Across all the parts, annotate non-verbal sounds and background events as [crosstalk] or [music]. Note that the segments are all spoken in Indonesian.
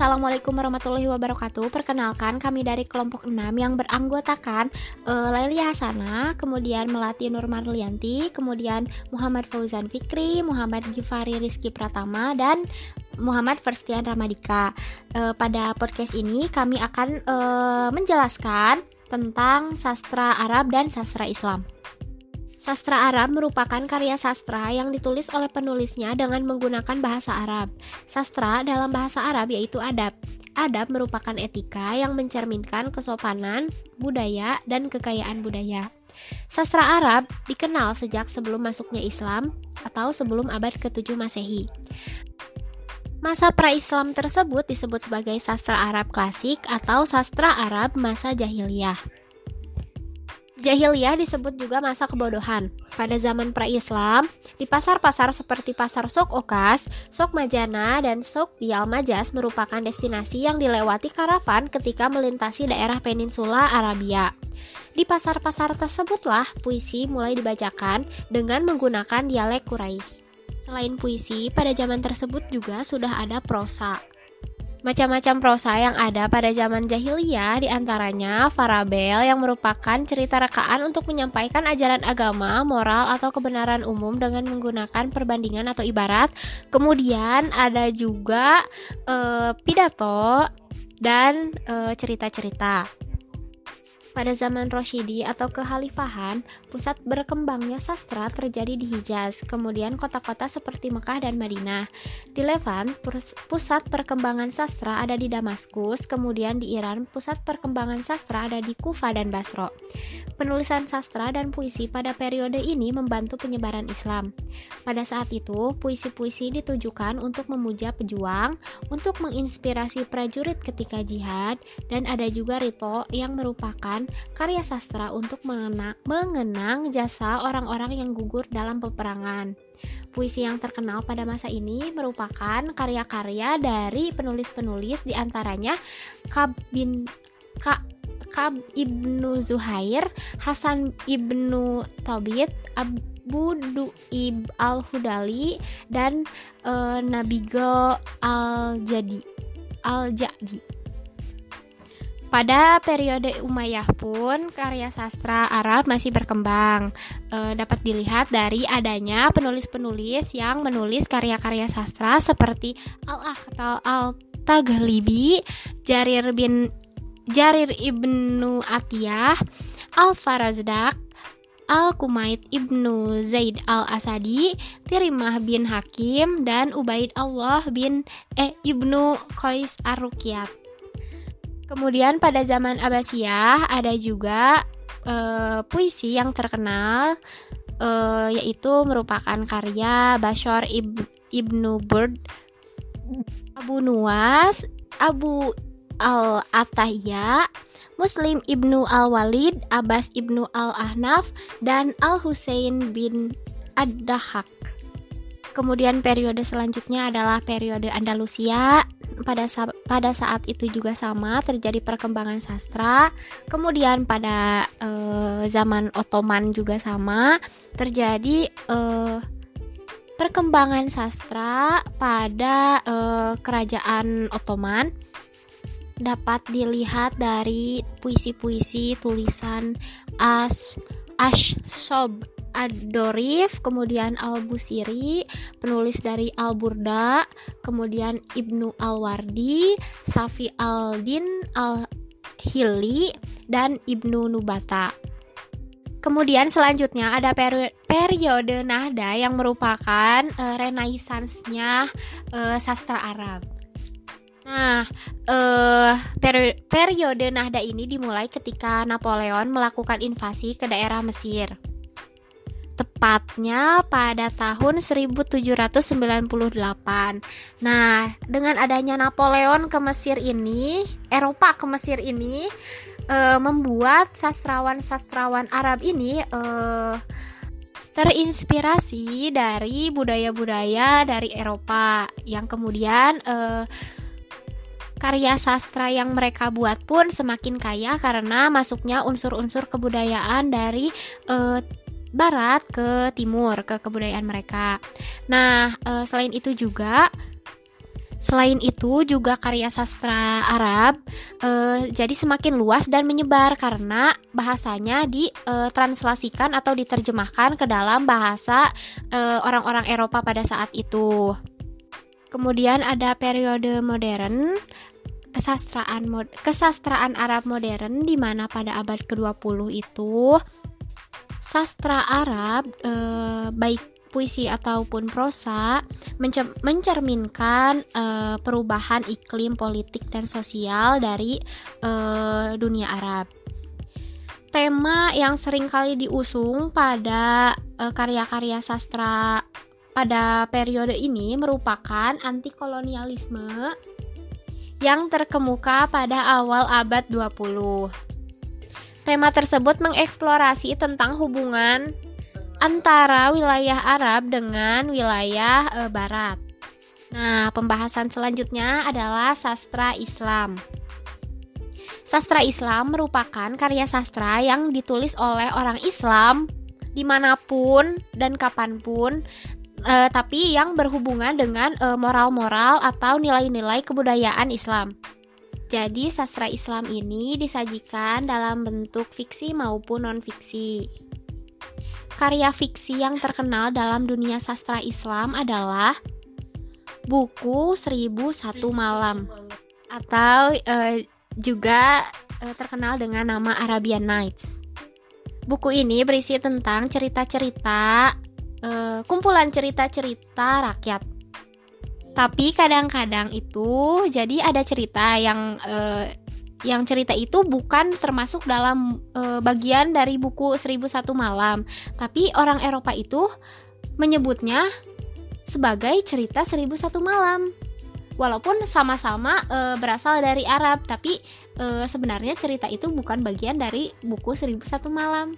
Assalamualaikum warahmatullahi wabarakatuh. Perkenalkan kami dari kelompok 6 yang beranggotakan uh, Laili Hasana, kemudian Melati Nur Marlianti, kemudian Muhammad Fauzan Fikri, Muhammad Gifari Rizky Pratama dan Muhammad Firstian Ramadika. Uh, pada podcast ini kami akan uh, menjelaskan tentang sastra Arab dan sastra Islam. Sastra Arab merupakan karya sastra yang ditulis oleh penulisnya dengan menggunakan bahasa Arab. Sastra dalam bahasa Arab yaitu adab. Adab merupakan etika yang mencerminkan kesopanan, budaya, dan kekayaan budaya. Sastra Arab dikenal sejak sebelum masuknya Islam atau sebelum abad ke-7 Masehi. Masa pra-Islam tersebut disebut sebagai sastra Arab klasik atau sastra Arab masa jahiliyah. Jahiliyah disebut juga masa kebodohan. Pada zaman pra-Islam, di pasar-pasar seperti pasar Sok Okas, Sok Majana, dan Sok Dial Majas merupakan destinasi yang dilewati karavan ketika melintasi daerah peninsula Arabia. Di pasar-pasar tersebutlah puisi mulai dibacakan dengan menggunakan dialek Quraisy. Selain puisi, pada zaman tersebut juga sudah ada prosa. Macam-macam prosa yang ada pada zaman jahiliyah di antaranya farabel yang merupakan cerita rekaan untuk menyampaikan ajaran agama, moral, atau kebenaran umum dengan menggunakan perbandingan atau ibarat. Kemudian ada juga e, pidato dan eh, cerita-cerita. Pada zaman Roshidi atau kekhalifahan, pusat berkembangnya sastra terjadi di Hijaz, kemudian kota-kota seperti Mekah dan Madinah. Di Levan, pusat perkembangan sastra ada di Damaskus, kemudian di Iran, pusat perkembangan sastra ada di Kufa dan Basro. Penulisan sastra dan puisi pada periode ini membantu penyebaran Islam. Pada saat itu, puisi-puisi ditujukan untuk memuja pejuang, untuk menginspirasi prajurit ketika jihad, dan ada juga rito yang merupakan karya sastra untuk mengenang, mengenang jasa orang-orang yang gugur dalam peperangan. Puisi yang terkenal pada masa ini merupakan karya-karya dari penulis-penulis di antaranya Kabin Ka Kab ibnu Zuhair, Hasan ibnu Tabit, Abu Du'ib al-Hudali, dan uh, Nabigo al-Jadi. Al-Jadi. Pada periode Umayyah pun karya sastra Arab masih berkembang. E, dapat dilihat dari adanya penulis-penulis yang menulis karya-karya sastra seperti Al-Akhtal Al-Taghlibi, Jarir bin Jarir ibnu Atiyah, Al-Farazdak, Al-Kumait ibnu Zaid al-Asadi, Tirimah bin Hakim, dan Ubaid Allah bin eh, ibnu Qais ar Kemudian pada zaman Abbasiyah ada juga uh, puisi yang terkenal uh, yaitu merupakan karya Bashar Ib ibnu Burd, Abu Nuwas, Abu Al-Atahya, Muslim ibnu Al-Walid, Abbas ibnu Al-Ahnaf, dan Al-Husain bin Ad-Dahak. Kemudian periode selanjutnya adalah periode Andalusia. Pada sa pada saat itu juga sama terjadi perkembangan sastra. Kemudian pada uh, zaman Ottoman juga sama terjadi uh, perkembangan sastra pada uh, kerajaan Ottoman dapat dilihat dari puisi-puisi tulisan As Ash Sob Ad-Dorif, kemudian Al-Busiri, penulis dari Al-Burda, kemudian Ibnu Al-Wardi, Safi Al-Din Al-Hili, dan Ibnu Nubata. Kemudian selanjutnya ada peri periode Nahda yang merupakan uh, renaissansnya uh, sastra Arab. Nah, peri periode Nahda ini dimulai ketika Napoleon melakukan invasi ke daerah Mesir. Tepatnya pada tahun 1798. Nah, dengan adanya Napoleon ke Mesir ini, Eropa ke Mesir ini, uh, membuat sastrawan-sastrawan Arab ini uh, terinspirasi dari budaya-budaya dari Eropa yang kemudian uh, karya sastra yang mereka buat pun semakin kaya karena masuknya unsur-unsur kebudayaan dari uh, barat ke timur ke kebudayaan mereka. Nah, uh, selain itu juga Selain itu juga karya sastra Arab e, jadi semakin luas dan menyebar karena bahasanya ditranslasikan atau diterjemahkan ke dalam bahasa orang-orang Eropa pada saat itu. Kemudian ada periode modern kesastraan mod kesastraan Arab modern di mana pada abad ke-20 itu sastra Arab e, baik puisi ataupun prosa mencerminkan e, perubahan iklim politik dan sosial dari e, dunia Arab. Tema yang sering kali diusung pada karya-karya sastra pada periode ini merupakan anti kolonialisme yang terkemuka pada awal abad 20. Tema tersebut mengeksplorasi tentang hubungan antara wilayah Arab dengan wilayah e, barat. Nah, pembahasan selanjutnya adalah sastra Islam. Sastra Islam merupakan karya sastra yang ditulis oleh orang Islam di mana pun dan kapan pun uh, tapi yang berhubungan dengan eh, moral-moral atau nilai-nilai kebudayaan Islam. Jadi sastra Islam ini disajikan dalam bentuk fiksi maupun non-fiksi. Karya fiksi yang terkenal dalam dunia sastra Islam adalah buku Seribu Satu Malam atau uh, juga uh, terkenal dengan nama Arabian Nights. Buku ini berisi tentang cerita-cerita uh, kumpulan cerita-cerita rakyat. Tapi kadang-kadang itu jadi ada cerita yang uh, yang cerita itu bukan termasuk dalam uh, bagian dari buku 1001 malam, tapi orang Eropa itu menyebutnya sebagai cerita 1001 malam. Walaupun sama-sama e, berasal dari Arab, tapi e, sebenarnya cerita itu bukan bagian dari buku 1001 malam.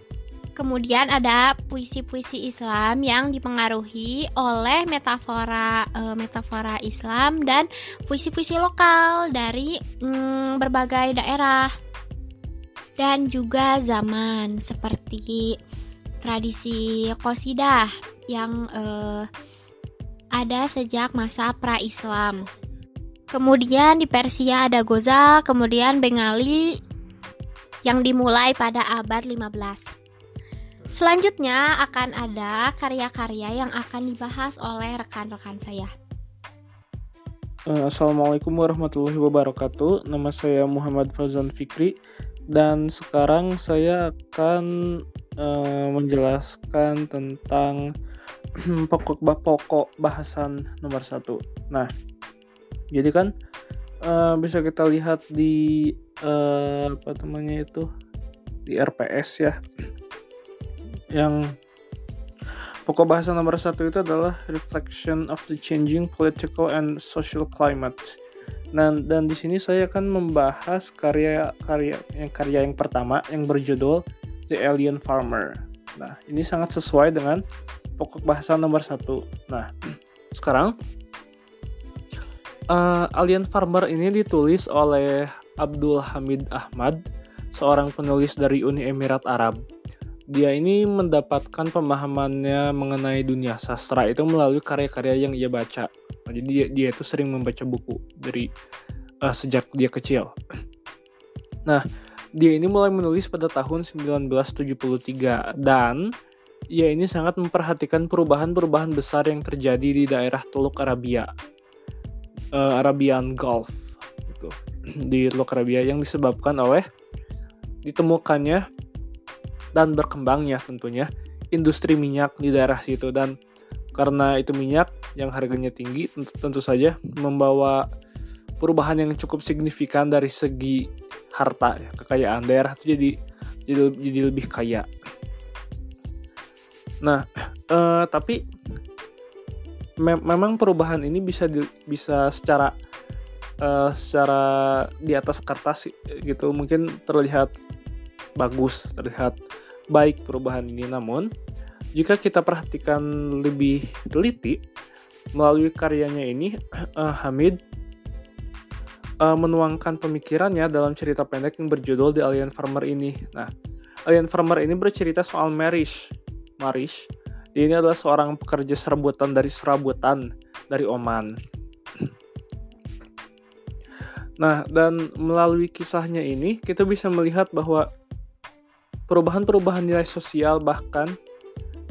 Kemudian ada puisi-puisi Islam yang dipengaruhi oleh metafora e, metafora Islam dan puisi-puisi lokal dari mm, berbagai daerah dan juga zaman seperti tradisi qasidah yang e, ada sejak masa pra-Islam. Kemudian di Persia ada Gozal, kemudian Bengali yang dimulai pada abad 15. Selanjutnya akan ada karya-karya yang akan dibahas oleh rekan-rekan saya. Eh, Assalamualaikum warahmatullahi wabarakatuh. Nama saya Muhammad Fazan Fikri dan sekarang saya akan uh, menjelaskan tentang [clears throat] pokok-pokok bahasan nomor satu. Nah, jadi kan uh, bisa kita lihat di uh, apa namanya itu di RPS ya yang pokok bahasa nomor satu itu adalah reflection of the changing political and social climate. Dan, dan di sini saya akan membahas karya-karya yang karya yang pertama yang berjudul The Alien Farmer. Nah, ini sangat sesuai dengan pokok bahasa nomor satu. Nah, [clears throat] sekarang uh, Alien Farmer ini ditulis oleh Abdul Hamid Ahmad, seorang penulis dari Uni Emirat Arab dia ini mendapatkan pemahamannya mengenai dunia sastra itu melalui karya-karya yang ia baca. Jadi dia, dia itu sering membaca buku dari uh, sejak dia kecil. [clears throat] Nah, dia ini mulai menulis pada tahun 1973 dan ia ini sangat memperhatikan perubahan-perubahan besar yang terjadi di daerah Teluk Arabia, uh, Arabian Gulf, gitu, [clears throat] di Teluk Arabia yang disebabkan oleh ditemukannya dan berkembangnya tentunya industri minyak di daerah situ dan karena itu minyak yang harganya tinggi tentu, tentu saja membawa perubahan yang cukup signifikan dari segi harta ya, kekayaan daerah itu jadi jadi, jadi lebih kaya. Nah, eh, tapi me memang perubahan ini bisa di, bisa secara uh, secara di atas kertas gitu mungkin terlihat bagus, terlihat baik perubahan ini. Namun, jika kita perhatikan lebih teliti, melalui karyanya ini, uh, [clears throat] Hamid uh, menuangkan pemikirannya dalam cerita pendek yang berjudul The Alien Farmer ini. Nah, Alien Farmer ini bercerita soal Marish. Marish, dia ini adalah seorang pekerja serabutan dari serabutan dari Oman. [clears throat] Nah, dan melalui kisahnya ini kita bisa melihat bahwa perubahan-perubahan nilai sosial bahkan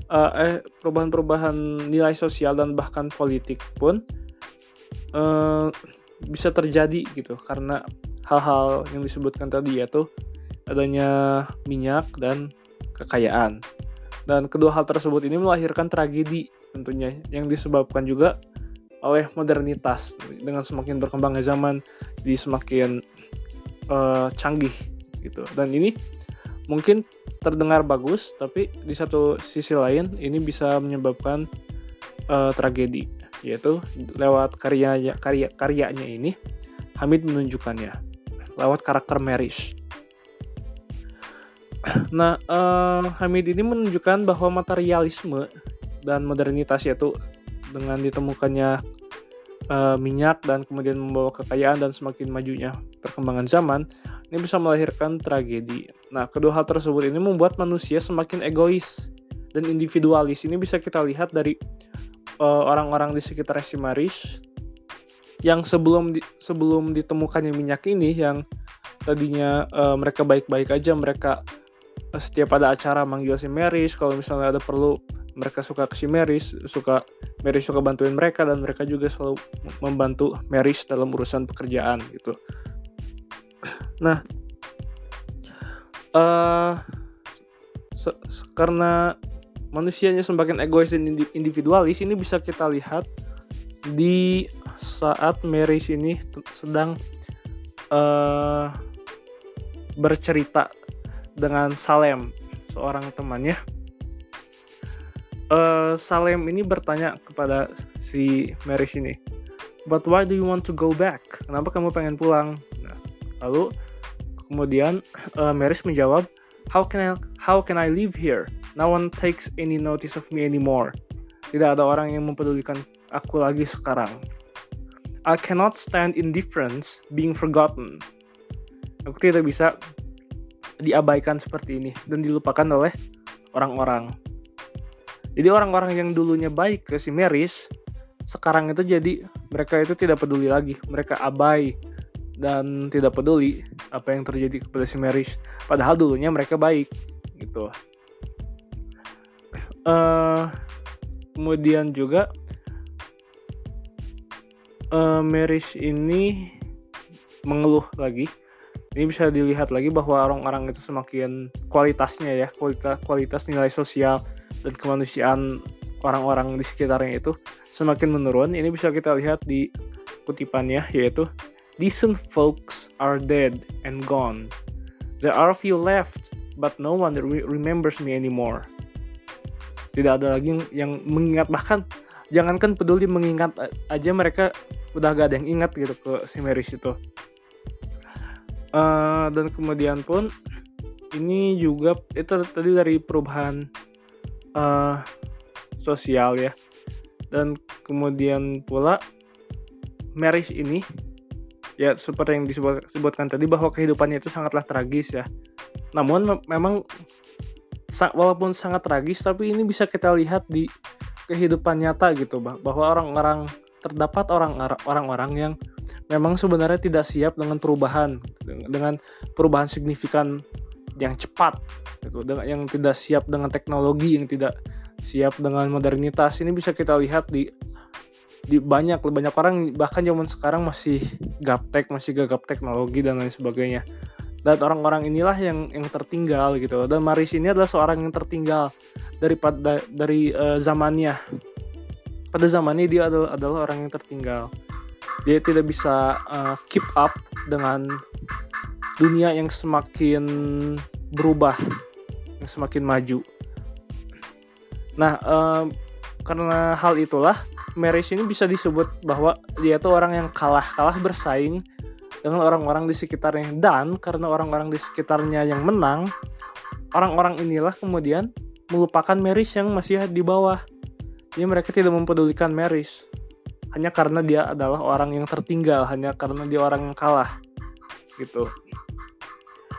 uh, perubahan-perubahan nilai sosial dan bahkan politik pun uh, bisa terjadi gitu. Karena hal-hal yang disebutkan tadi yaitu adanya minyak dan kekayaan. Dan kedua hal tersebut ini melahirkan tragedi tentunya yang disebabkan juga oleh modernitas. Dengan semakin berkembangnya zaman di semakin uh, canggih gitu. Dan ini mungkin terdengar bagus tapi di satu sisi lain ini bisa menyebabkan uh, tragedi yaitu lewat karyanya karya karyanya ini Hamid menunjukkannya lewat karakter Marish. [clears throat] Nah, uh, Hamid ini menunjukkan bahwa materialisme dan modernitas yaitu dengan ditemukannya uh, minyak dan kemudian membawa kekayaan dan semakin majunya perkembangan zaman, ini bisa melahirkan tragedi. Nah, kedua hal tersebut ini membuat manusia semakin egois dan individualis. Ini bisa kita lihat dari uh, orang-orang di sekitar Simaris yang sebelum di, sebelum ditemukannya minyak ini yang tadinya uh, mereka baik-baik aja mereka setiap ada acara manggil si Maris kalau misalnya ada perlu mereka suka ke si Meris, suka Meris suka bantuin mereka dan mereka juga selalu membantu Meris dalam urusan pekerjaan gitu. Nah, uh, se karena manusianya semakin egois dan individualis, ini bisa kita lihat di saat Meris ini sedang uh, bercerita dengan Salem, seorang temannya uh, Salem ini bertanya kepada si Maris ini, but why do you want to go back? Kenapa kamu pengen pulang? Nah, lalu kemudian uh, Maris menjawab, how can I how can I live here? No one takes any notice of me anymore. Tidak ada orang yang mempedulikan aku lagi sekarang. I cannot stand indifference being forgotten. Aku tidak bisa diabaikan seperti ini dan dilupakan oleh orang-orang. Jadi orang-orang yang dulunya baik ke si Meris, sekarang itu jadi mereka itu tidak peduli lagi, mereka abai dan tidak peduli apa yang terjadi kepada si Meris. Padahal dulunya mereka baik, gitu. Uh, kemudian juga uh, Meris ini mengeluh lagi. Ini bisa dilihat lagi bahwa orang-orang itu semakin kualitasnya ya, kualitas kualitas nilai sosial dan kemanusiaan orang-orang di sekitarnya itu semakin menurun. Ini bisa kita lihat di kutipannya yaitu decent folks are dead and gone. There are few left, but no one remembers me anymore. Tidak ada lagi yang mengingat bahkan jangankan peduli mengingat aja mereka udah gak ada yang ingat gitu ke si Meris itu. Uh, dan kemudian pun ini juga itu tadi dari perubahan uh, sosial ya dan kemudian pula Maris ini ya seperti yang disebutkan tadi bahwa kehidupannya itu sangatlah tragis ya. Namun memang walaupun sangat tragis tapi ini bisa kita lihat di kehidupan nyata gitu bahwa orang-orang terdapat orang-orang yang memang sebenarnya tidak siap dengan perubahan dengan perubahan signifikan yang cepat gitu dengan yang tidak siap dengan teknologi yang tidak siap dengan modernitas. Ini bisa kita lihat di di banyak banyak orang bahkan zaman sekarang masih gaptek masih gagap teknologi dan lain sebagainya. Dan orang-orang inilah yang yang tertinggal gitu. Dan Maris ini adalah seorang yang tertinggal daripada dari uh, zamannya. Pada zamannya dia adalah adalah orang yang tertinggal. Dia tidak bisa uh, keep up dengan dunia yang semakin berubah, yang semakin maju. Nah, um, karena hal itulah Maris ini bisa disebut bahwa dia itu orang yang kalah, kalah bersaing dengan orang-orang di sekitarnya dan karena orang-orang di sekitarnya yang menang, orang-orang inilah kemudian melupakan Maris yang masih di bawah. Jadi mereka tidak mempedulikan Maris hanya karena dia adalah orang yang tertinggal, hanya karena dia orang yang kalah gitu.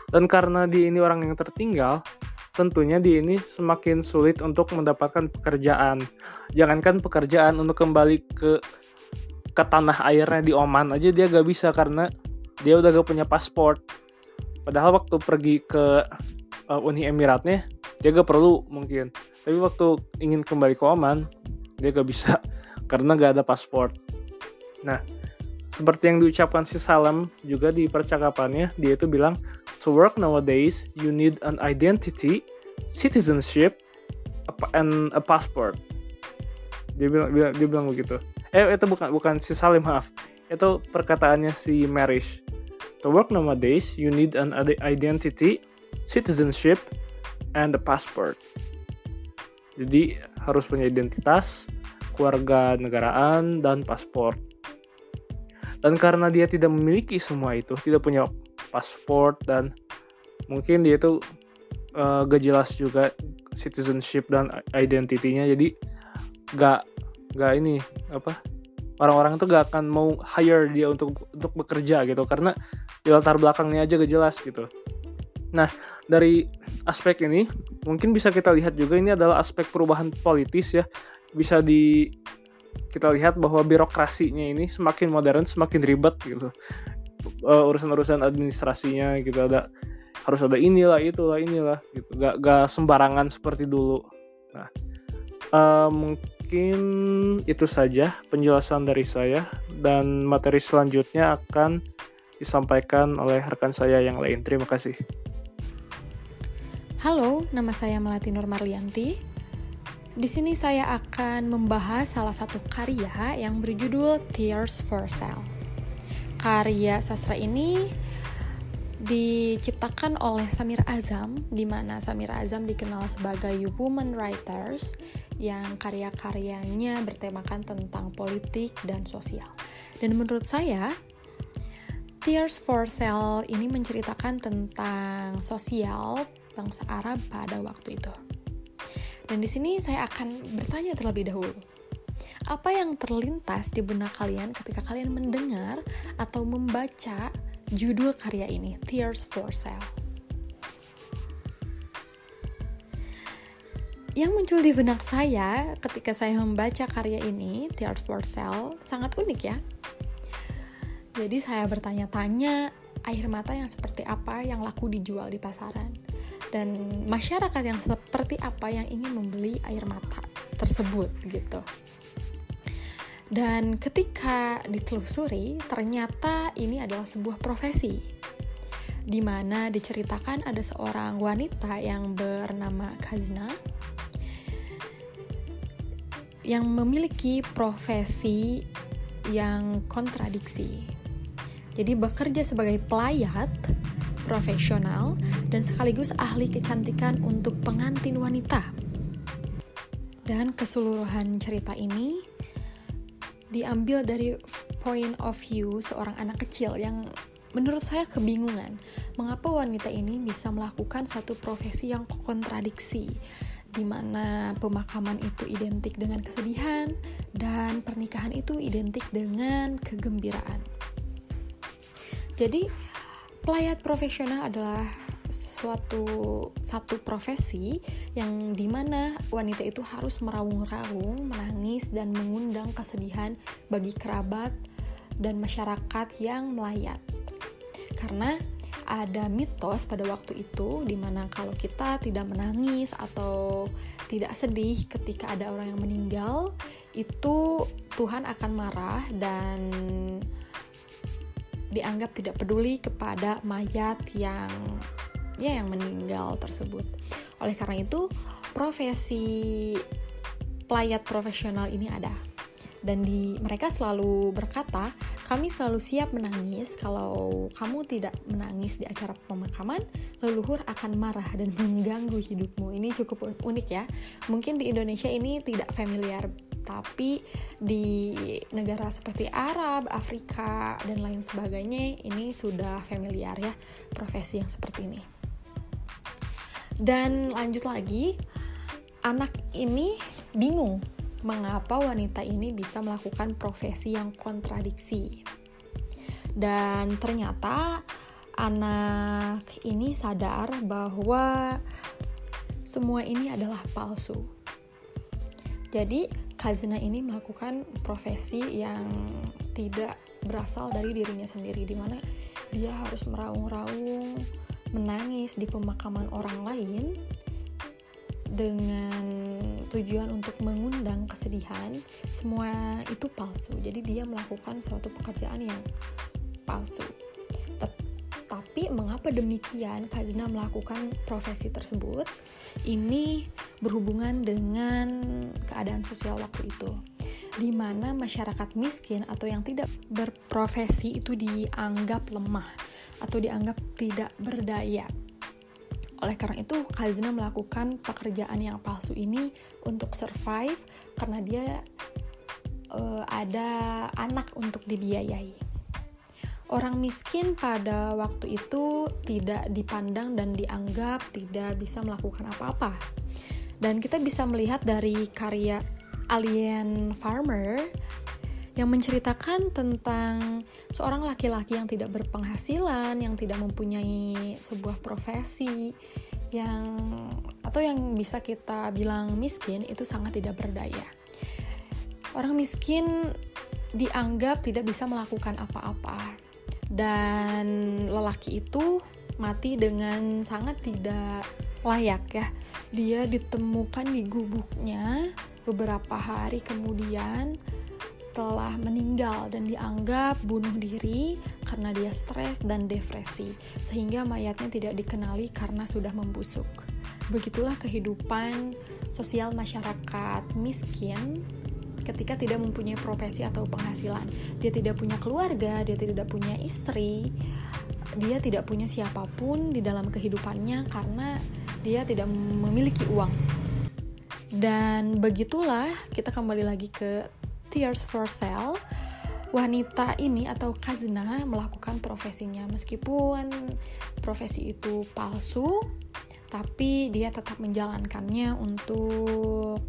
Dan karena dia ini orang yang tertinggal, tentunya dia ini semakin sulit untuk mendapatkan pekerjaan. Jangankan pekerjaan untuk kembali ke ke tanah airnya di Oman aja dia gak bisa karena dia udah gak punya paspor padahal waktu pergi ke uh, Uni Emiratnya dia gak perlu mungkin. Tapi waktu ingin kembali ke Oman dia gak bisa [laughs] karena gak ada paspor nah seperti yang diucapkan si Salam juga di percakapannya dia itu bilang to work nowadays you need an identity citizenship and a passport. Dia bilang, bilang dia bilang begitu. Eh itu bukan bukan si Salim maaf. Itu perkataannya si Marish to work nowadays you need an identity citizenship and a passport. Jadi harus punya identitas keluarga negaraan dan paspor dan karena dia tidak memiliki semua itu tidak punya paspor dan mungkin dia itu uh, gak jelas juga citizenship dan identitinya jadi gak gak ini apa orang-orang itu gak akan mau hire dia untuk untuk bekerja gitu. Karena di latar belakangnya aja gak jelas gitu. Nah dari aspek ini mungkin bisa kita lihat juga ini adalah aspek perubahan politis ya. Bisa di kita lihat bahwa birokrasinya ini semakin modern semakin ribet gitu uh, urusan-urusan administrasinya gitu ada harus ada inilah itulah inilah gitu gak, gak sembarangan seperti dulu nah uh, mungkin itu saja penjelasan dari saya dan materi selanjutnya akan disampaikan oleh rekan saya yang lain. Terima kasih. Halo, nama saya Melati Nur Marlianti. Di sini saya akan membahas salah satu karya yang berjudul Tears for Sale. Karya sastra ini diciptakan oleh Samir Azam, di mana Samir Azam dikenal sebagai woman writers yang karya-karyanya bertemakan tentang politik dan sosial. Dan menurut saya, Tears for Sale ini menceritakan tentang sosial bangsa Arab pada waktu itu. Dan di sini saya akan bertanya terlebih dahulu. Apa yang terlintas di benak kalian ketika kalian mendengar atau membaca judul karya ini, Tears for Sale. Yang muncul di benak saya ketika saya membaca karya ini, Tears for Sale, sangat unik ya. Jadi saya bertanya-tanya air mata yang seperti apa yang laku dijual di pasaran dan masyarakat yang seperti apa yang ingin membeli air mata tersebut gitu. Dan ketika ditelusuri, ternyata ini adalah sebuah profesi di mana diceritakan ada seorang wanita yang bernama Kazna yang memiliki profesi yang kontradiksi. Jadi bekerja sebagai pelayat profesional dan sekaligus ahli kecantikan untuk pengantin wanita. Dan keseluruhan cerita ini diambil dari point of view seorang anak kecil yang menurut saya kebingungan mengapa wanita ini bisa melakukan satu profesi yang kontradiksi di mana pemakaman itu identik dengan kesedihan dan pernikahan itu identik dengan kegembiraan. Jadi pelayat profesional adalah suatu satu profesi yang di mana wanita itu harus meraung-raung, menangis dan mengundang kesedihan bagi kerabat dan masyarakat yang melayat. Karena ada mitos pada waktu itu di mana kalau kita tidak menangis atau tidak sedih ketika ada orang yang meninggal itu Tuhan akan marah dan dianggap tidak peduli kepada mayat yang ya yang meninggal tersebut. Oleh karena itu, profesi pelayat profesional ini ada. Dan di mereka selalu berkata, kami selalu siap menangis kalau kamu tidak menangis di acara pemakaman, leluhur akan marah dan mengganggu hidupmu. Ini cukup unik ya. Mungkin di Indonesia ini tidak familiar tapi di negara seperti Arab, Afrika, dan lain sebagainya ini sudah familiar ya profesi yang seperti ini. Dan lanjut lagi, anak ini bingung mengapa wanita ini bisa melakukan profesi yang kontradiksi. Dan ternyata anak ini sadar bahwa semua ini adalah palsu. Jadi, Kazna ini melakukan profesi yang tidak berasal dari dirinya sendiri di mana dia harus meraung-raung menangis di pemakaman orang lain dengan tujuan untuk mengundang kesedihan. Semua itu palsu. Jadi dia melakukan suatu pekerjaan yang palsu tapi mengapa demikian Kazna melakukan profesi tersebut ini berhubungan dengan keadaan sosial waktu itu di mana masyarakat miskin atau yang tidak berprofesi itu dianggap lemah atau dianggap tidak berdaya oleh karena itu, Kazna melakukan pekerjaan yang palsu ini untuk survive karena dia uh, ada anak untuk dibiayai. Orang miskin pada waktu itu tidak dipandang dan dianggap tidak bisa melakukan apa-apa. Dan kita bisa melihat dari karya Alien Farmer yang menceritakan tentang seorang laki-laki yang tidak berpenghasilan, yang tidak mempunyai sebuah profesi, yang atau yang bisa kita bilang miskin itu sangat tidak berdaya. Orang miskin dianggap tidak bisa melakukan apa-apa, dan lelaki itu mati dengan sangat tidak layak ya. Dia ditemukan di gubuknya beberapa hari kemudian telah meninggal dan dianggap bunuh diri karena dia stres dan depresi, sehingga mayatnya tidak dikenali karena sudah membusuk. Begitulah kehidupan sosial masyarakat miskin ketika tidak mempunyai profesi atau penghasilan. Dia tidak punya keluarga, dia tidak punya istri, dia tidak punya siapa pun di dalam kehidupannya karena dia tidak memiliki uang. Dan begitulah kita kembali lagi ke Tears for Sale, wanita ini atau Kazna melakukan profesinya meskipun profesi itu palsu, tapi dia tetap menjalankannya untuk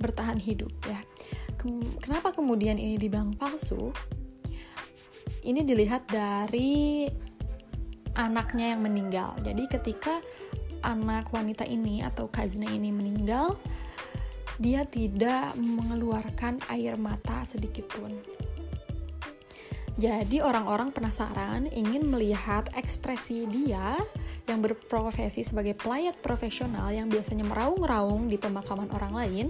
bertahan hidup ya. Kenapa kemudian ini dibilang palsu? Ini dilihat dari anaknya yang meninggal. Jadi ketika anak wanita ini atau Kazna ini meninggal, dia tidak mengeluarkan air mata sedikit pun. Jadi orang-orang penasaran ingin melihat ekspresi dia yang berprofesi sebagai pelayat profesional yang biasanya meraung-raung di pemakaman orang lain.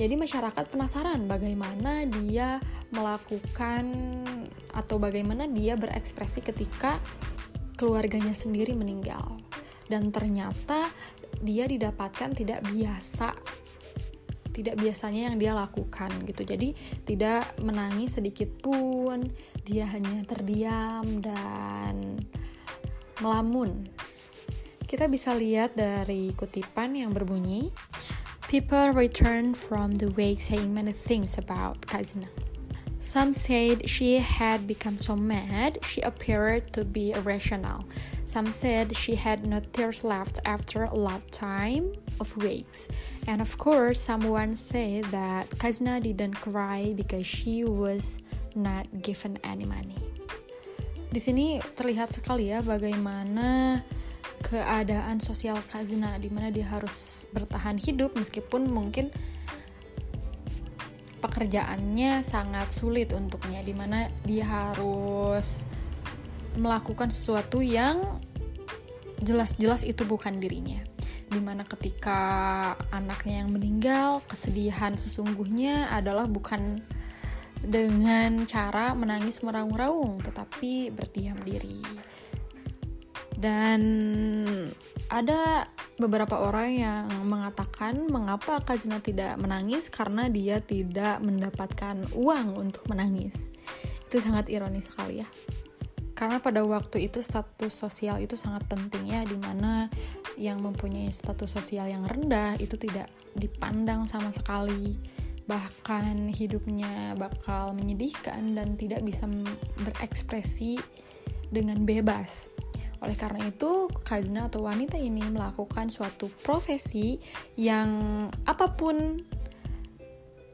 Jadi masyarakat penasaran bagaimana dia melakukan atau bagaimana dia berekspresi ketika keluarganya sendiri meninggal. Dan ternyata dia didapatkan tidak biasa tidak biasanya yang dia lakukan gitu. Jadi tidak menangis sedikit pun, dia hanya terdiam dan melamun. Kita bisa lihat dari kutipan yang berbunyi, People returned from the wake saying many things about Kazna. Some said she had become so mad she appeared to be irrational. Some said she had no tears left after a lifetime of wakes. And of course, someone said that Kazna didn't cry because she was not given any money. Di sini terlihat sekali ya bagaimana keadaan sosial Kazna di mana dia harus bertahan hidup meskipun mungkin pekerjaannya sangat sulit untuknya di mana dia harus melakukan sesuatu yang jelas-jelas itu bukan dirinya di mana ketika anaknya yang meninggal kesedihan sesungguhnya adalah bukan dengan cara menangis meraung-raung tetapi berdiam diri dan ada beberapa orang yang mengatakan mengapa Kazina tidak menangis karena dia tidak mendapatkan uang untuk menangis. Itu sangat ironis sekali ya. Karena pada waktu itu status sosial itu sangat penting ya di mana yang mempunyai status sosial yang rendah itu tidak dipandang sama sekali. Bahkan hidupnya bakal menyedihkan dan tidak bisa berekspresi dengan bebas. Oleh karena itu, Kazna atau wanita ini melakukan suatu profesi yang apa pun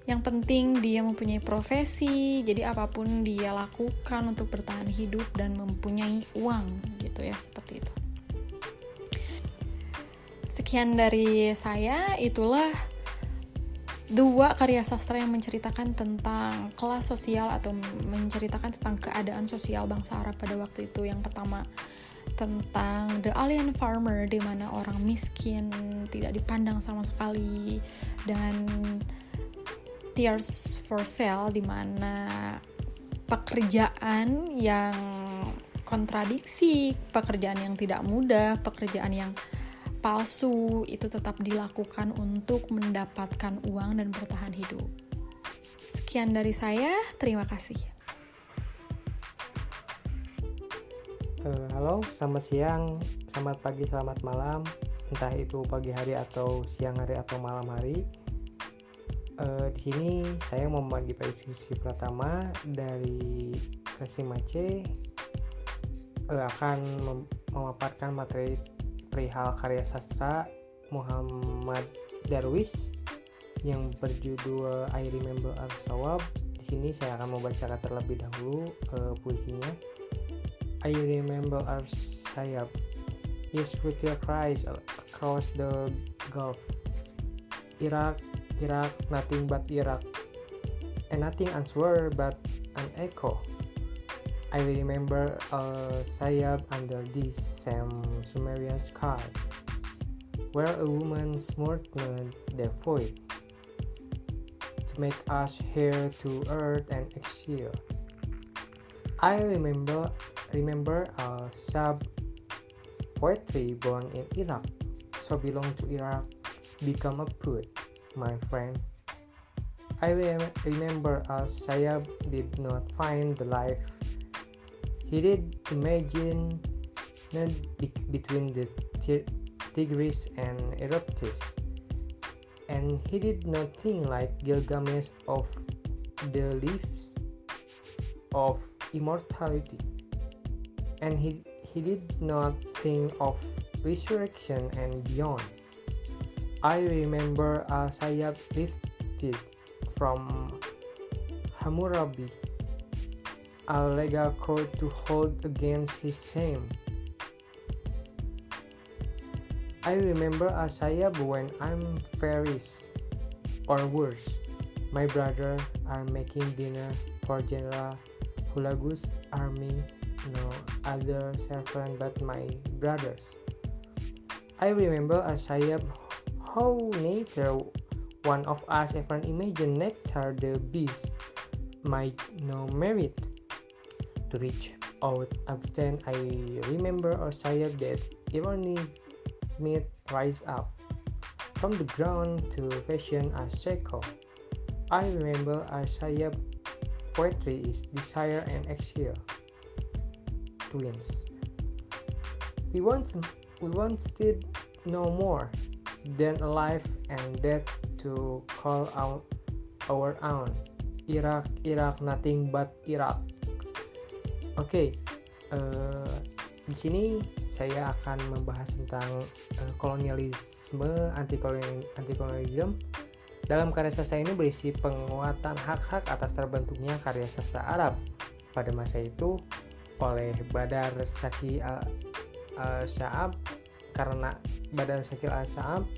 yang penting dia mempunyai profesi, jadi apa pun dia lakukan untuk bertahan hidup dan mempunyai uang gitu ya, seperti itu. Sekian dari saya, itulah dua karya sastra yang menceritakan tentang kelas sosial atau menceritakan tentang keadaan sosial bangsa Arab pada waktu itu. Yang pertama tentang The Alien Farmer di mana orang miskin tidak dipandang sama sekali dan Tears for Sale di mana pekerjaan yang kontradiksi, pekerjaan yang tidak mudah, pekerjaan yang palsu itu tetap dilakukan untuk mendapatkan uang dan bertahan hidup. Sekian dari saya, terima kasih. Uh, halo, selamat siang, selamat pagi, selamat malam, entah itu pagi hari atau siang hari atau malam hari uh, di sini saya mau membagi prediksi pertama dari Kasimace uh, akan mem memaparkan materi perihal karya sastra Muhammad Darwis yang berjudul I Remember Al Sawab. Di sini saya akan membacakan terlebih dahulu uh, puisinya. I remember Al Sayab. His future cries across the Gulf. Iraq Iraq, nothing but Iraq, and nothing answer but an echo. I remember a sayab under this same Sumerian sky, where a woman smothered the void to make us here to earth and exile. I remember remember a sub poetry born in Iraq, so belong to Iraq, become a poet my friend. I remember as Sayab did not find the life he did imagine between the Tigris and Eruptis, and he did not think like Gilgamesh of the leaves of immortality, and he, he did not think of resurrection and beyond. I remember a sayap lifted from Hammurabi, a legal court to hold against his shame. I remember a sayap when I'm Ferris, or worse, my brother are making dinner for General Hulagus army, no other servant but my brothers. I remember a sayap how neither one of us ever imagined nectar the beast might no merit to reach out often I remember a sayap that irony meet rise up from the ground to fashion a cycle. I remember a sayap poetry is desire and exile twins. We want we wanted no more then alive and dead to call out our own. Iraq, Iraq, nothing but Iraq. Oke, okay, uh, eh, di sini saya akan membahas tentang uh, kolonialisme, anti kolonialisme. Dalam karya sastra ini berisi penguatan hak-hak atas terbentuknya karya sastra Arab pada masa itu oleh Badar Saki al-Sya'ab karena Badan Syakir al-Sa'ab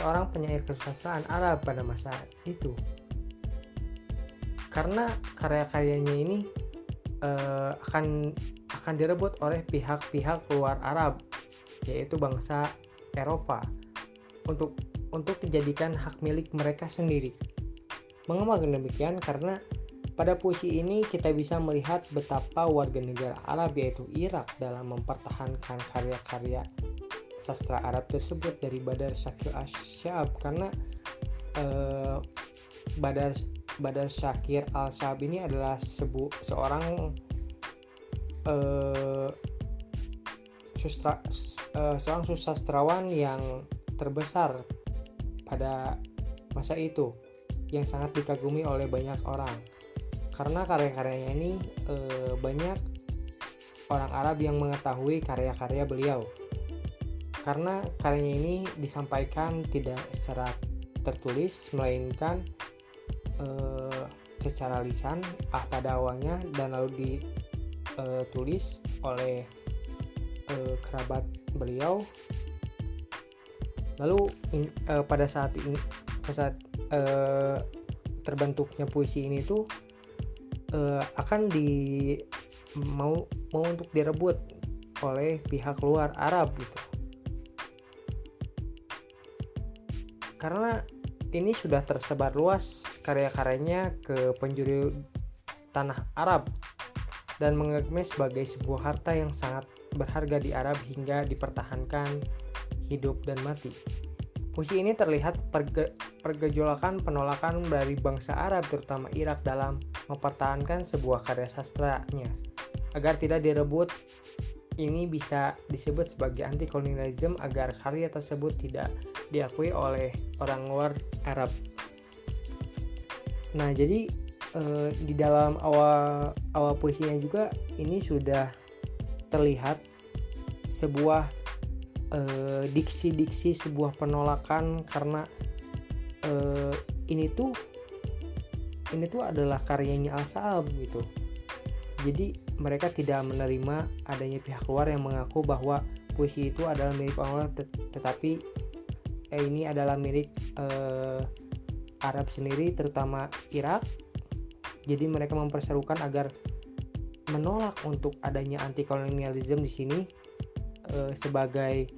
seorang penyair kesusastraan Arab pada masa itu. Karena karya-karyanya ini uh, akan akan direbut oleh pihak-pihak luar Arab, yaitu bangsa Eropa, untuk untuk dijadikan hak milik mereka sendiri. Mengapa demikian? Karena pada puisi ini kita bisa melihat betapa warga negara Arab yaitu Irak dalam mempertahankan karya-karya sastra Arab tersebut dari Badar Syakir Asyab karena uh, Badar Badar Syakir Al Syab ini adalah sebu, seorang uh, sustra, uh, seorang susastrawan yang terbesar pada masa itu yang sangat dikagumi oleh banyak orang. Karena karya-karyanya ini uh, banyak orang Arab yang mengetahui karya-karya beliau karena karyanya ini disampaikan tidak secara tertulis melainkan uh, secara lisan ah pada awalnya dan lalu ditulis oleh uh, kerabat beliau. Lalu in, uh, pada saat ini pada saat terbentuknya puisi ini tuh uh, akan di mau mau untuk direbut oleh pihak luar Arab gitu karena ini sudah tersebar luas karya-karyanya ke penjuru tanah Arab dan menganggapnya sebagai sebuah harta yang sangat berharga di Arab hingga dipertahankan hidup dan mati. Puisi ini terlihat perge pergejolakan penolakan dari bangsa Arab terutama Irak dalam mempertahankan sebuah karya sastranya agar tidak direbut ini bisa disebut sebagai anti kolonialisme agar karya tersebut tidak diakui oleh orang luar Arab. Nah, jadi eh, di dalam awal awal puisinya juga ini sudah terlihat sebuah eh, diksi-diksi sebuah penolakan karena eh, ini tuh ini tuh adalah karyanya Al-Saab gitu. Jadi mereka tidak menerima adanya pihak luar yang mengaku bahwa puisi itu adalah milik orang tet tetapi eh, ini adalah milik eh, Arab sendiri terutama Irak. Jadi mereka memperserukan agar menolak untuk adanya anti kolonialisme di sini eh, sebagai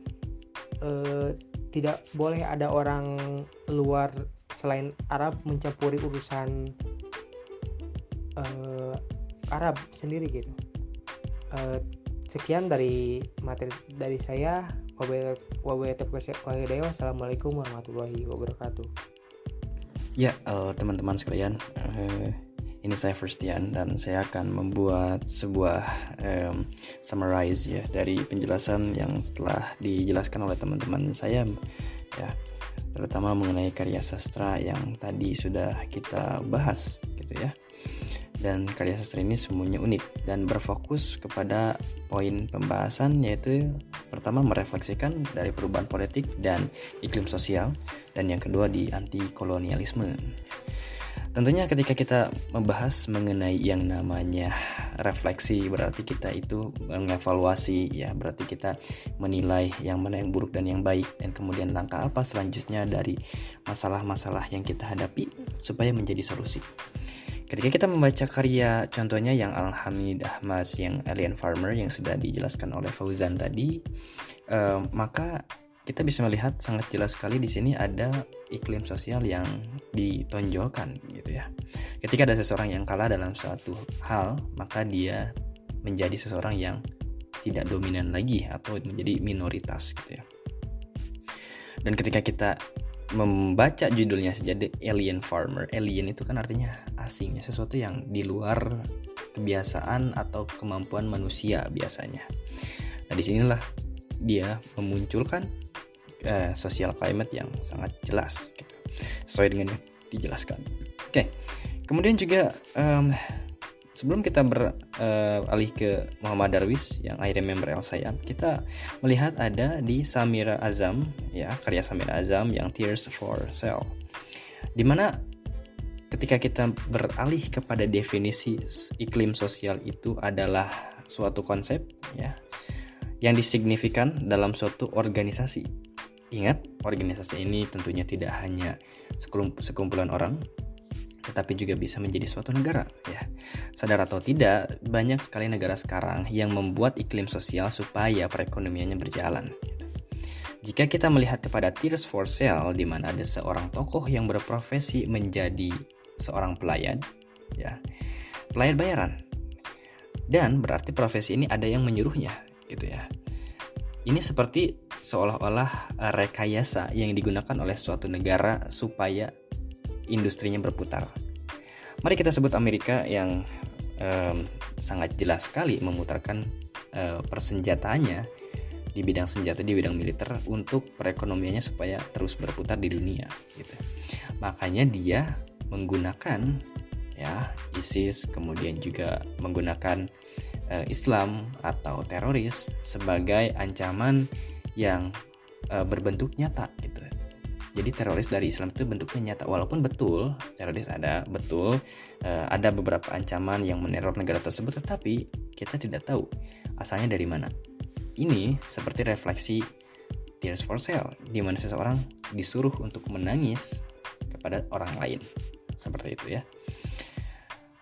eh, tidak boleh ada orang luar selain Arab mencampuri urusan uh, Arab sendiri gitu. Uh, sekian dari materi dari saya. Wassalamualaikum warahmatullahi wabarakatuh. Ya, uh, teman-teman sekalian, uh, ini saya Firstian dan saya akan membuat sebuah um, summarize ya dari penjelasan yang telah dijelaskan oleh teman-teman saya ya terutama mengenai karya sastra yang tadi sudah kita bahas gitu ya dan karya sastra ini semuanya unik dan berfokus kepada poin pembahasan yaitu pertama merefleksikan dari perubahan politik dan iklim sosial dan yang kedua di anti kolonialisme Tentunya ketika kita membahas mengenai yang namanya refleksi berarti kita itu mengevaluasi ya berarti kita menilai yang mana yang buruk dan yang baik dan kemudian langkah apa selanjutnya dari masalah-masalah yang kita hadapi supaya menjadi solusi. Ketika kita membaca karya contohnya yang Al-Hamid Ahmad yang Alien Farmer yang sudah dijelaskan oleh Fauzan tadi, uh, maka kita bisa melihat sangat jelas sekali di sini ada iklim sosial yang ditonjolkan gitu ya. Ketika ada seseorang yang kalah dalam suatu hal, maka dia menjadi seseorang yang tidak dominan lagi atau menjadi minoritas gitu ya. Dan ketika kita membaca judulnya saja The Alien Farmer, alien itu kan artinya asing, ya, sesuatu yang di luar kebiasaan atau kemampuan manusia biasanya. Nah di sinilah dia memunculkan uh, social climate yang sangat jelas gitu. sesuai dengan yang dijelaskan. Oke, kemudian juga um, sebelum kita beralih uh, ke Muhammad Darwis yang I Remember El Sayap, kita melihat ada di Samira Azam ya karya Samira Azam yang Tears for Sale, di mana ketika kita beralih kepada definisi iklim sosial itu adalah suatu konsep ya yang disignifikan dalam suatu organisasi. Ingat, organisasi ini tentunya tidak hanya sekumpulan orang, tetapi juga bisa menjadi suatu negara ya. Sadar atau tidak, banyak sekali negara sekarang yang membuat iklim sosial supaya perekonomiannya berjalan. Gitu. Jika kita melihat kepada Tears for Sale di mana ada seorang tokoh yang berprofesi menjadi seorang pelayan, ya, pelayan bayaran. Dan berarti profesi ini ada yang menyuruhnya, gitu ya. Ini seperti seolah-olah eh, rekayasa yang digunakan oleh suatu negara supaya industrinya berputar. Mari kita sebut Amerika yang um, sangat jelas sekali memutarkan uh, persenjataannya di bidang senjata di bidang militer untuk perekonomiannya supaya terus berputar di dunia gitu. Makanya dia menggunakan ya ISIS kemudian juga menggunakan uh, Islam atau teroris sebagai ancaman yang uh, berbentuk nyata gitu. Jadi teroris dari Islam itu bentuknya nyata walaupun betul teroris ada betul uh, ada beberapa ancaman yang meneror negara tersebut tetapi kita tidak tahu asalnya dari mana. Ini seperti refleksi Tears for Sale di mana seseorang disuruh untuk menangis kepada orang lain seperti itu ya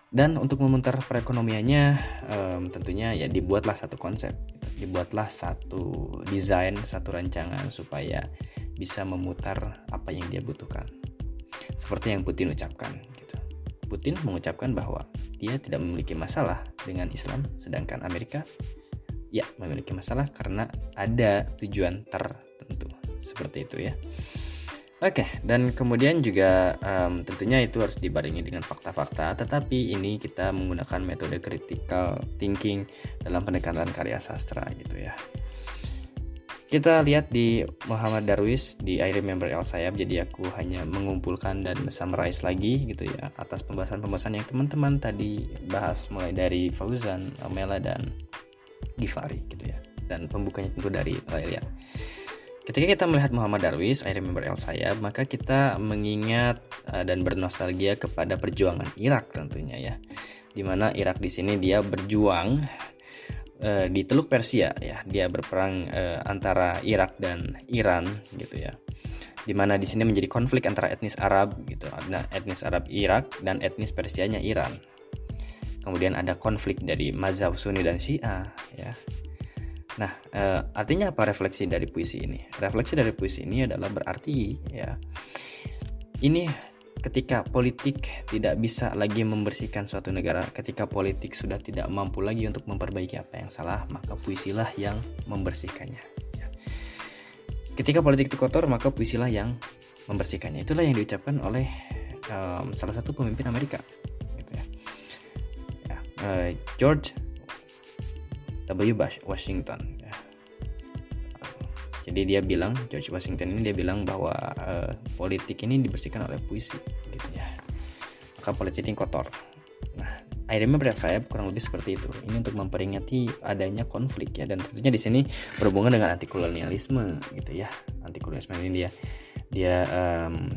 dan untuk memutar perekonomiannya um, tentunya ya dibuatlah satu konsep gitu. dibuatlah satu desain satu rancangan supaya bisa memutar apa yang dia butuhkan seperti yang Putin ucapkan gitu. Putin mengucapkan bahwa dia tidak memiliki masalah dengan Islam sedangkan Amerika ya memiliki masalah karena ada tujuan tertentu seperti itu ya Oke, dan kemudian juga um, tentunya itu harus dibarengi dengan fakta-fakta, tetapi ini kita menggunakan metode critical thinking dalam pendekatan karya sastra gitu ya. Kita lihat di Muhammad Darwis di I Remember El Sayab, jadi aku hanya mengumpulkan dan summarize lagi gitu ya atas pembahasan-pembahasan yang teman-teman tadi bahas mulai dari Fauzan, Amela dan Gifari gitu ya. Dan pembukanya tentu dari Laila. Ketika kita melihat Muhammad Darwis, I Remember El Sayab, maka kita mengingat uh, dan bernostalgia kepada perjuangan Irak tentunya ya. Di mana Irak di sini dia berjuang uh, di Teluk Persia ya, dia berperang uh, antara Irak dan Iran gitu ya. Di mana di sini menjadi konflik antara etnis Arab gitu, ada etnis Arab Irak dan etnis Persianya Iran. Kemudian ada konflik dari mazhab Sunni dan Syiah ya Nah, e, artinya apa refleksi dari puisi ini? Refleksi dari puisi ini adalah berarti ya ini ketika politik tidak bisa lagi membersihkan suatu negara, ketika politik sudah tidak mampu lagi untuk memperbaiki apa yang salah, maka puisilah yang membersihkannya. Ya. Ketika politik itu kotor, maka puisilah yang membersihkannya. Itulah yang diucapkan oleh um, salah satu pemimpin Amerika. Gitu ya. Ya, uh, George W. Washington. Jadi dia bilang George Washington ini dia bilang bahwa uh, politik ini dibersihkan oleh puisi, gitu ya. Maka politik ini kotor. Nah, I remember saya kurang lebih seperti itu. Ini untuk memperingati adanya konflik ya dan tentunya di sini berhubungan dengan anti kolonialisme gitu ya. Anti kolonialisme ini dia dia um,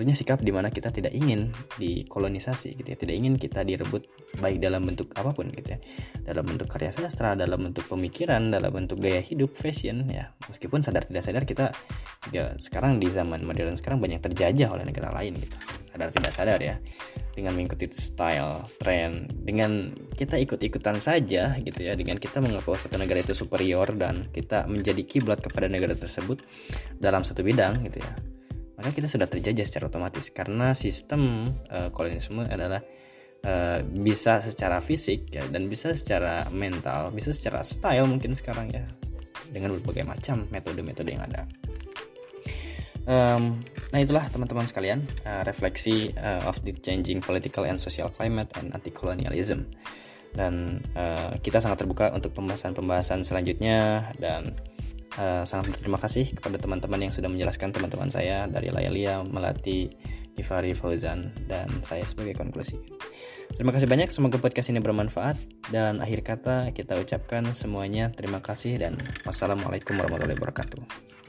tentunya sikap di mana kita tidak ingin dikolonisasi gitu ya. Tidak ingin kita direbut baik dalam bentuk apa pun gitu ya. Dalam bentuk karya sastra dalam bentuk pemikiran dalam bentuk gaya hidup fashion ya. Meskipun sadar tidak sadar kita ya sekarang di zaman modern sekarang banyak terjajah oleh negara lain gitu. Sadar tidak sadar ya. Dengan mengikuti style tren dengan kita ikut-ikutan saja gitu ya. Dengan kita mengaku satu negara itu superior dan kita menjadi kiblat kepada negara tersebut dalam satu bidang gitu ya maka kita sudah terjajah secara otomatis karena sistem uh, kolonialisme adalah uh, bisa secara fisik ya dan bisa secara mental, bisa secara style mungkin sekarang ya dengan berbagai macam metode-metode yang ada. Um, nah itulah teman-teman sekalian uh, refleksi uh, of the changing political and social climate and anti-colonialism dan uh, kita sangat terbuka untuk pembahasan-pembahasan selanjutnya dan Uh, sangat berterima kasih kepada teman-teman yang sudah menjelaskan teman-teman saya dari Layalia, Melati, Gifari, Fauzan, dan saya sebagai konklusi. Terima kasih banyak, semoga podcast ini bermanfaat. Dan akhir kata kita ucapkan semuanya terima kasih dan wassalamualaikum warahmatullahi wabarakatuh.